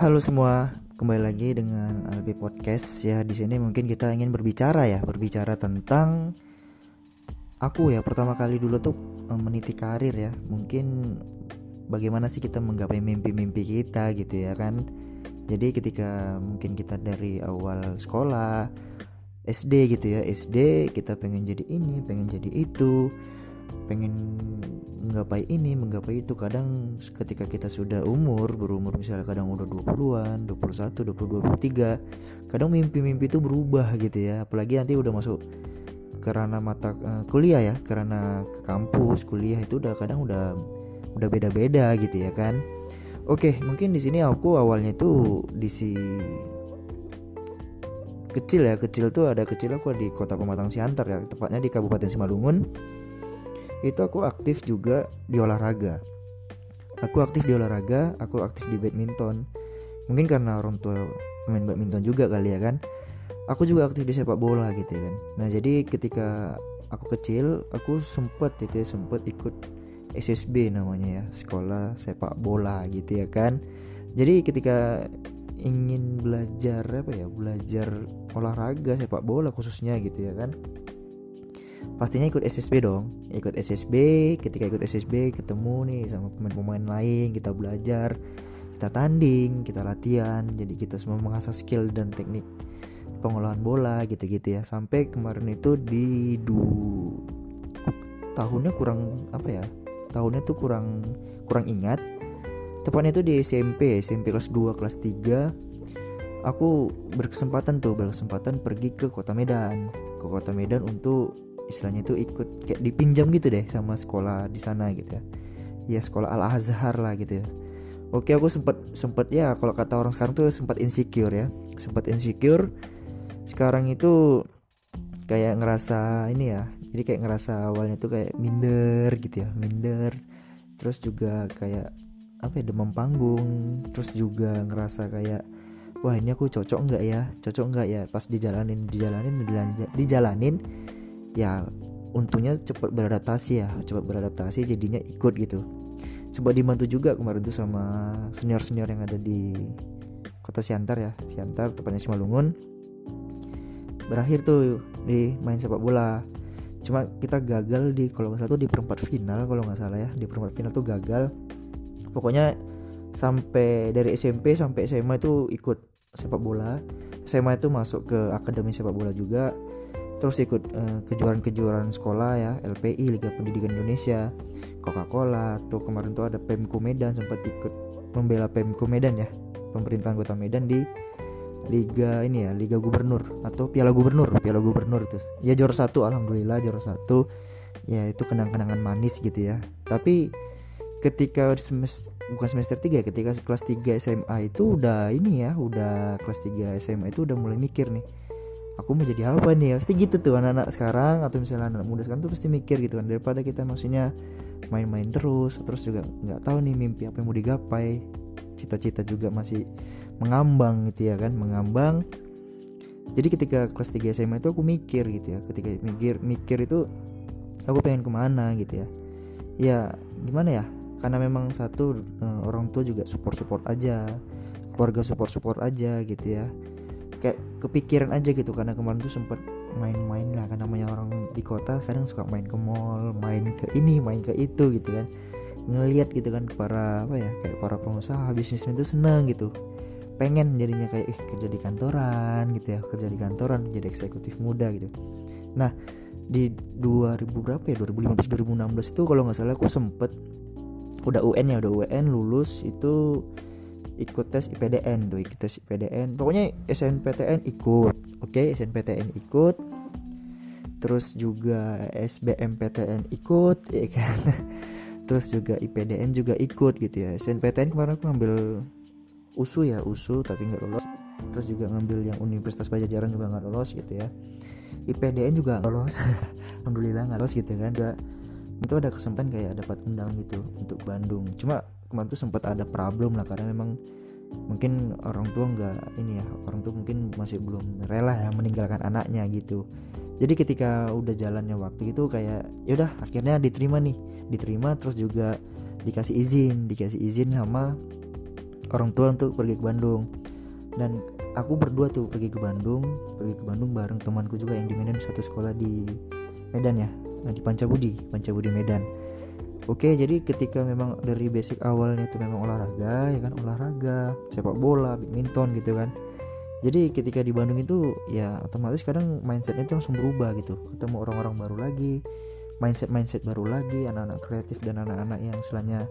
Halo semua, kembali lagi dengan Albi Podcast ya. Di sini mungkin kita ingin berbicara ya, berbicara tentang aku ya. Pertama kali dulu tuh eh, meniti karir ya. Mungkin bagaimana sih kita menggapai mimpi-mimpi kita gitu ya kan. Jadi ketika mungkin kita dari awal sekolah SD gitu ya, SD kita pengen jadi ini, pengen jadi itu, pengen menggapai ini menggapai itu. Kadang ketika kita sudah umur berumur misalnya kadang udah 20-an 21 22 23 kadang mimpi-mimpi itu berubah gitu ya. Apalagi nanti udah masuk karena mata uh, kuliah ya karena ke kampus kuliah itu udah kadang udah udah beda-beda gitu ya kan. Oke mungkin di sini aku awalnya tuh di si kecil ya. Kecil tuh ada kecil aku di kota Pematang Siantar ya tepatnya di Kabupaten Simalungun itu aku aktif juga di olahraga. Aku aktif di olahraga aku aktif di badminton. Mungkin karena orang tua main badminton juga kali ya kan? Aku juga aktif di sepak bola gitu ya kan? Nah jadi ketika aku kecil aku sempet itu ya sempet ikut SSB namanya ya sekolah sepak bola gitu ya kan? Jadi ketika ingin belajar apa ya belajar olahraga sepak bola khususnya gitu ya kan pastinya ikut SSB dong. Ikut SSB ketika ikut SSB ketemu nih sama pemain-pemain lain kita belajar kita tanding kita latihan jadi kita semua mengasah skill dan teknik pengolahan bola gitu-gitu ya. Sampai kemarin itu di du tahunnya kurang apa ya tahunnya tuh kurang kurang ingat. Tepatnya itu di SMP SMP kelas 2 kelas 3 aku berkesempatan tuh berkesempatan pergi ke kota Medan. Ke kota Medan untuk istilahnya itu ikut kayak dipinjam gitu deh sama sekolah di sana gitu ya. Ya sekolah Al Azhar lah gitu ya. Oke aku sempat sempat ya kalau kata orang sekarang tuh sempat insecure ya. Sempat insecure. Sekarang itu kayak ngerasa ini ya jadi kayak ngerasa awalnya tuh kayak minder gitu ya minder. Terus juga kayak apa ya demam panggung. Terus juga ngerasa kayak wah ini aku cocok nggak ya? Cocok nggak ya pas dijalanin dijalanin dijalanin, dijalanin ya untungnya cepat beradaptasi ya cepat beradaptasi jadinya ikut gitu. Sempat dibantu juga kemarin tuh sama senior senior yang ada di kota Siantar ya Siantar tepatnya Simalungun. Berakhir tuh di main sepak bola. Cuma kita gagal di kalau nggak salah tuh di perempat final kalau nggak salah ya di perempat final tuh gagal. Pokoknya sampai dari SMP sampai SMA itu ikut sepak bola. SMA itu masuk ke akademi sepak bola juga terus ikut uh, kejuaraan-kejuaraan sekolah ya LPI Liga Pendidikan Indonesia Coca-Cola. Tuh kemarin tuh ada Pemko Medan sempat ikut membela Pemko Medan ya pemerintahan kota Medan di Liga ini ya Liga Gubernur atau Piala Gubernur Piala Gubernur itu ya juara satu alhamdulillah juara satu. Ya itu kenang-kenangan manis gitu ya. Tapi ketika semester bukan semester 3 ketika kelas 3 SMA itu udah ini ya udah kelas 3 SMA itu udah mulai mikir nih aku mau jadi apa nih? Pasti gitu tuh anak-anak sekarang atau misalnya anak muda sekarang tuh pasti mikir gitu kan daripada kita maksudnya main-main terus terus juga nggak tahu nih mimpi apa yang mau digapai. Cita-cita juga masih mengambang gitu ya kan mengambang. Jadi ketika kelas 3 SMA itu aku mikir gitu ya ketika mikir mikir itu aku pengen ke mana gitu ya. Ya gimana ya? Karena memang satu eh, orang tua juga support support aja keluarga support support aja gitu ya kayak kepikiran aja gitu. Karena kemarin tuh sempet main-main lah. Karena namanya orang di kota kadang suka main ke mall main ke ini main ke itu gitu kan. Ngelihat gitu kan para apa ya kayak para pengusaha bisnismen itu seneng gitu. Pengen jadinya kayak eh, kerja di kantoran gitu ya. Kerja di kantoran jadi eksekutif muda gitu. Nah di 2000 berapa ya? 2015 2016 itu kalau nggak salah aku sempet udah UN ya udah UN lulus itu ikut tes IPDN tuh ikut tes IPDN pokoknya SNPTN ikut oke? Okay, SNPTN ikut. Terus juga SBMPTN ikut ya kan? Terus juga IPDN juga ikut gitu ya. SNPTN kemarin aku ngambil USU ya USU tapi nggak lolos. Terus juga ngambil yang Universitas Pajajaran juga nggak lolos gitu ya. IPDN juga lolos alhamdulillah nggak lolos gitu kan. Juga itu ada kesempatan kayak dapat undang gitu untuk Bandung. Cuma kemarin tuh sempat ada problem lah karena memang mungkin orang tua nggak ini ya orang tua mungkin masih belum rela ya meninggalkan anaknya gitu. Jadi ketika udah jalannya waktu itu kayak ya udah akhirnya diterima nih. Diterima terus juga dikasih izin dikasih izin sama orang tua untuk pergi ke Bandung. Dan aku berdua tuh pergi ke Bandung pergi ke Bandung bareng temanku juga yang di Medan satu sekolah di Medan ya di Pancabudi Pancabudi Medan Oke, jadi ketika memang dari basic awalnya itu memang olahraga, ya kan olahraga, sepak bola, badminton gitu kan. Jadi ketika di Bandung itu ya otomatis kadang mindsetnya itu langsung berubah gitu, ketemu orang-orang baru lagi, mindset mindset baru lagi, anak-anak kreatif dan anak-anak yang selanya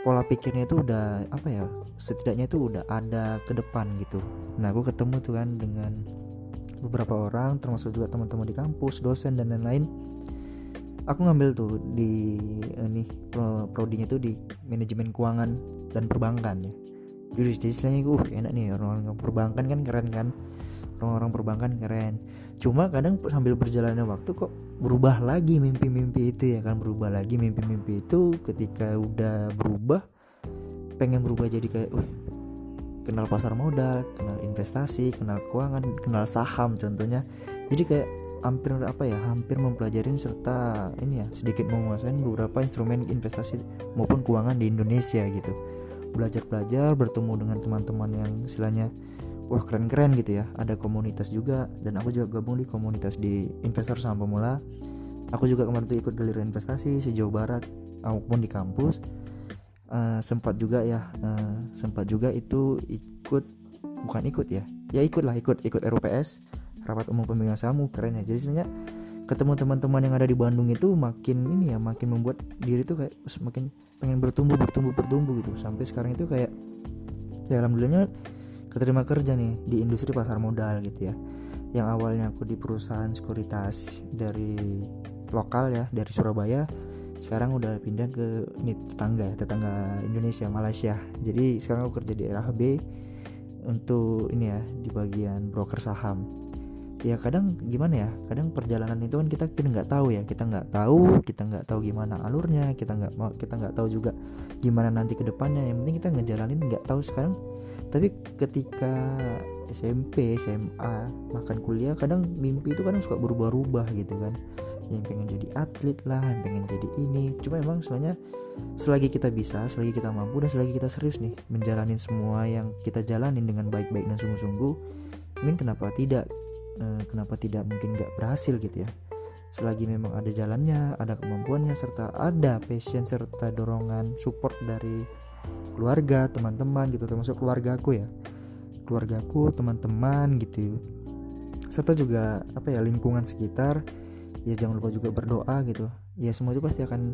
pola pikirnya itu udah apa ya, setidaknya itu udah ada ke depan gitu. Nah aku ketemu tuh kan dengan beberapa orang, termasuk juga teman-teman di kampus, dosen dan lain-lain aku ngambil tuh di ini pro, prodinya tuh di manajemen keuangan dan perbankan ya. Jadi istilahnya uh enak nih orang-orang perbankan kan keren kan? Orang-orang perbankan keren. Cuma kadang sambil berjalannya waktu kok berubah lagi mimpi-mimpi itu ya kan? Berubah lagi mimpi-mimpi itu ketika udah berubah pengen berubah jadi kayak uh kenal pasar modal kenal investasi kenal keuangan kenal saham contohnya. Jadi kayak hampir apa ya hampir mempelajari serta ini ya sedikit menguasai beberapa instrumen investasi maupun keuangan di Indonesia gitu. Belajar belajar bertemu dengan teman-teman yang istilahnya wah keren-keren gitu ya. Ada komunitas juga dan aku juga gabung di komunitas di investor saham pemula. Aku juga kemarin tuh ikut galiran investasi sejauh barat maupun di kampus. Uh, sempat juga ya uh, sempat juga itu ikut bukan ikut ya ya ikut lah ikut ikut RUPS rapat umum pemegang saham keren ya. Jadi sebenarnya ketemu teman-teman yang ada di Bandung itu makin ini ya makin membuat diri tuh kayak semakin pengen bertumbuh bertumbuh bertumbuh gitu. Sampai sekarang itu kayak ya alhamdulillahnya keterima kerja nih di industri pasar modal gitu ya. Yang awalnya aku di perusahaan sekuritas dari lokal ya dari Surabaya sekarang udah pindah ke ini tetangga ya tetangga Indonesia Malaysia. Jadi sekarang aku kerja di RHB untuk ini ya di bagian broker saham ya kadang gimana ya kadang perjalanan itu kan kita kita nggak tahu ya kita nggak tahu kita nggak tahu gimana alurnya kita nggak mau kita nggak tahu juga gimana nanti ke depannya yang penting kita ngejalanin nggak tahu sekarang. Tapi ketika SMP SMA makan kuliah kadang mimpi itu kadang suka berubah-ubah gitu kan. Yang pengen jadi atlet lah yang pengen jadi ini. Cuma emang sebenarnya selagi kita bisa selagi kita mampu dan selagi kita serius nih menjalani semua yang kita jalanin dengan baik-baik dan sungguh-sungguh mungkin kenapa tidak Eh, kenapa tidak mungkin gak berhasil gitu ya? Selagi memang ada jalannya ada kemampuannya serta ada passion serta dorongan support dari keluarga teman-teman gitu termasuk keluarga aku ya. Keluargaku teman-teman gitu. Serta juga apa ya lingkungan sekitar. Ya jangan lupa juga berdoa gitu. Ya semua itu pasti akan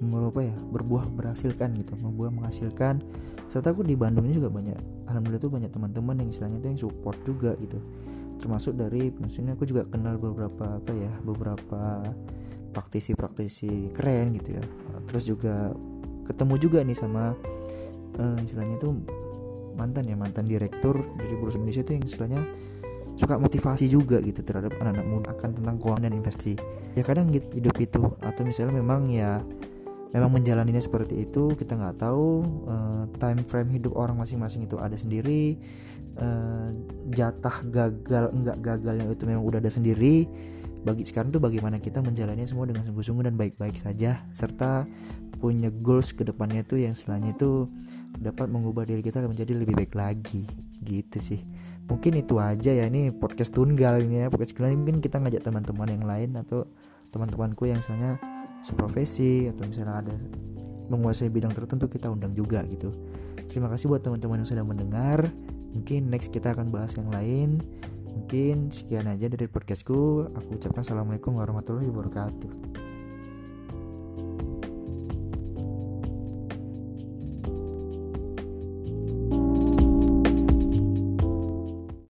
apa ya berbuah berhasilkan gitu. Membuah menghasilkan. Serta aku di Bandung ini juga banyak alhamdulillah tuh banyak teman-teman yang istilahnya tuh yang support juga gitu termasuk dari maksudnya aku juga kenal beberapa apa ya beberapa praktisi-praktisi keren gitu ya. Terus juga ketemu juga nih sama uh, istilahnya itu mantan ya mantan direktur dari Bursa Indonesia itu yang istilahnya suka motivasi juga gitu terhadap anak-anak muda akan tentang keuangan dan investasi. Ya kadang gitu, hidup itu atau misalnya memang ya memang menjalaninya seperti itu kita nggak tahu uh, time frame hidup orang masing-masing itu ada sendiri uh, jatah gagal enggak gagalnya itu memang udah ada sendiri. Bagi sekarang tuh bagaimana kita menjalani semua dengan sungguh-sungguh dan baik-baik saja serta punya goals ke depannya tuh yang setelahnya itu dapat mengubah diri kita menjadi lebih baik lagi. Gitu sih. Mungkin itu aja ya ini podcast tunggal ini ya podcast tunggal mungkin kita ngajak teman-teman yang lain atau teman-temanku yang misalnya seprofesi atau misalnya ada menguasai bidang tertentu kita undang juga gitu. Terima kasih buat teman-teman yang sudah mendengar. Mungkin next kita akan bahas yang lain. Mungkin sekian aja dari podcastku. Aku ucapkan assalamualaikum warahmatullahi wabarakatuh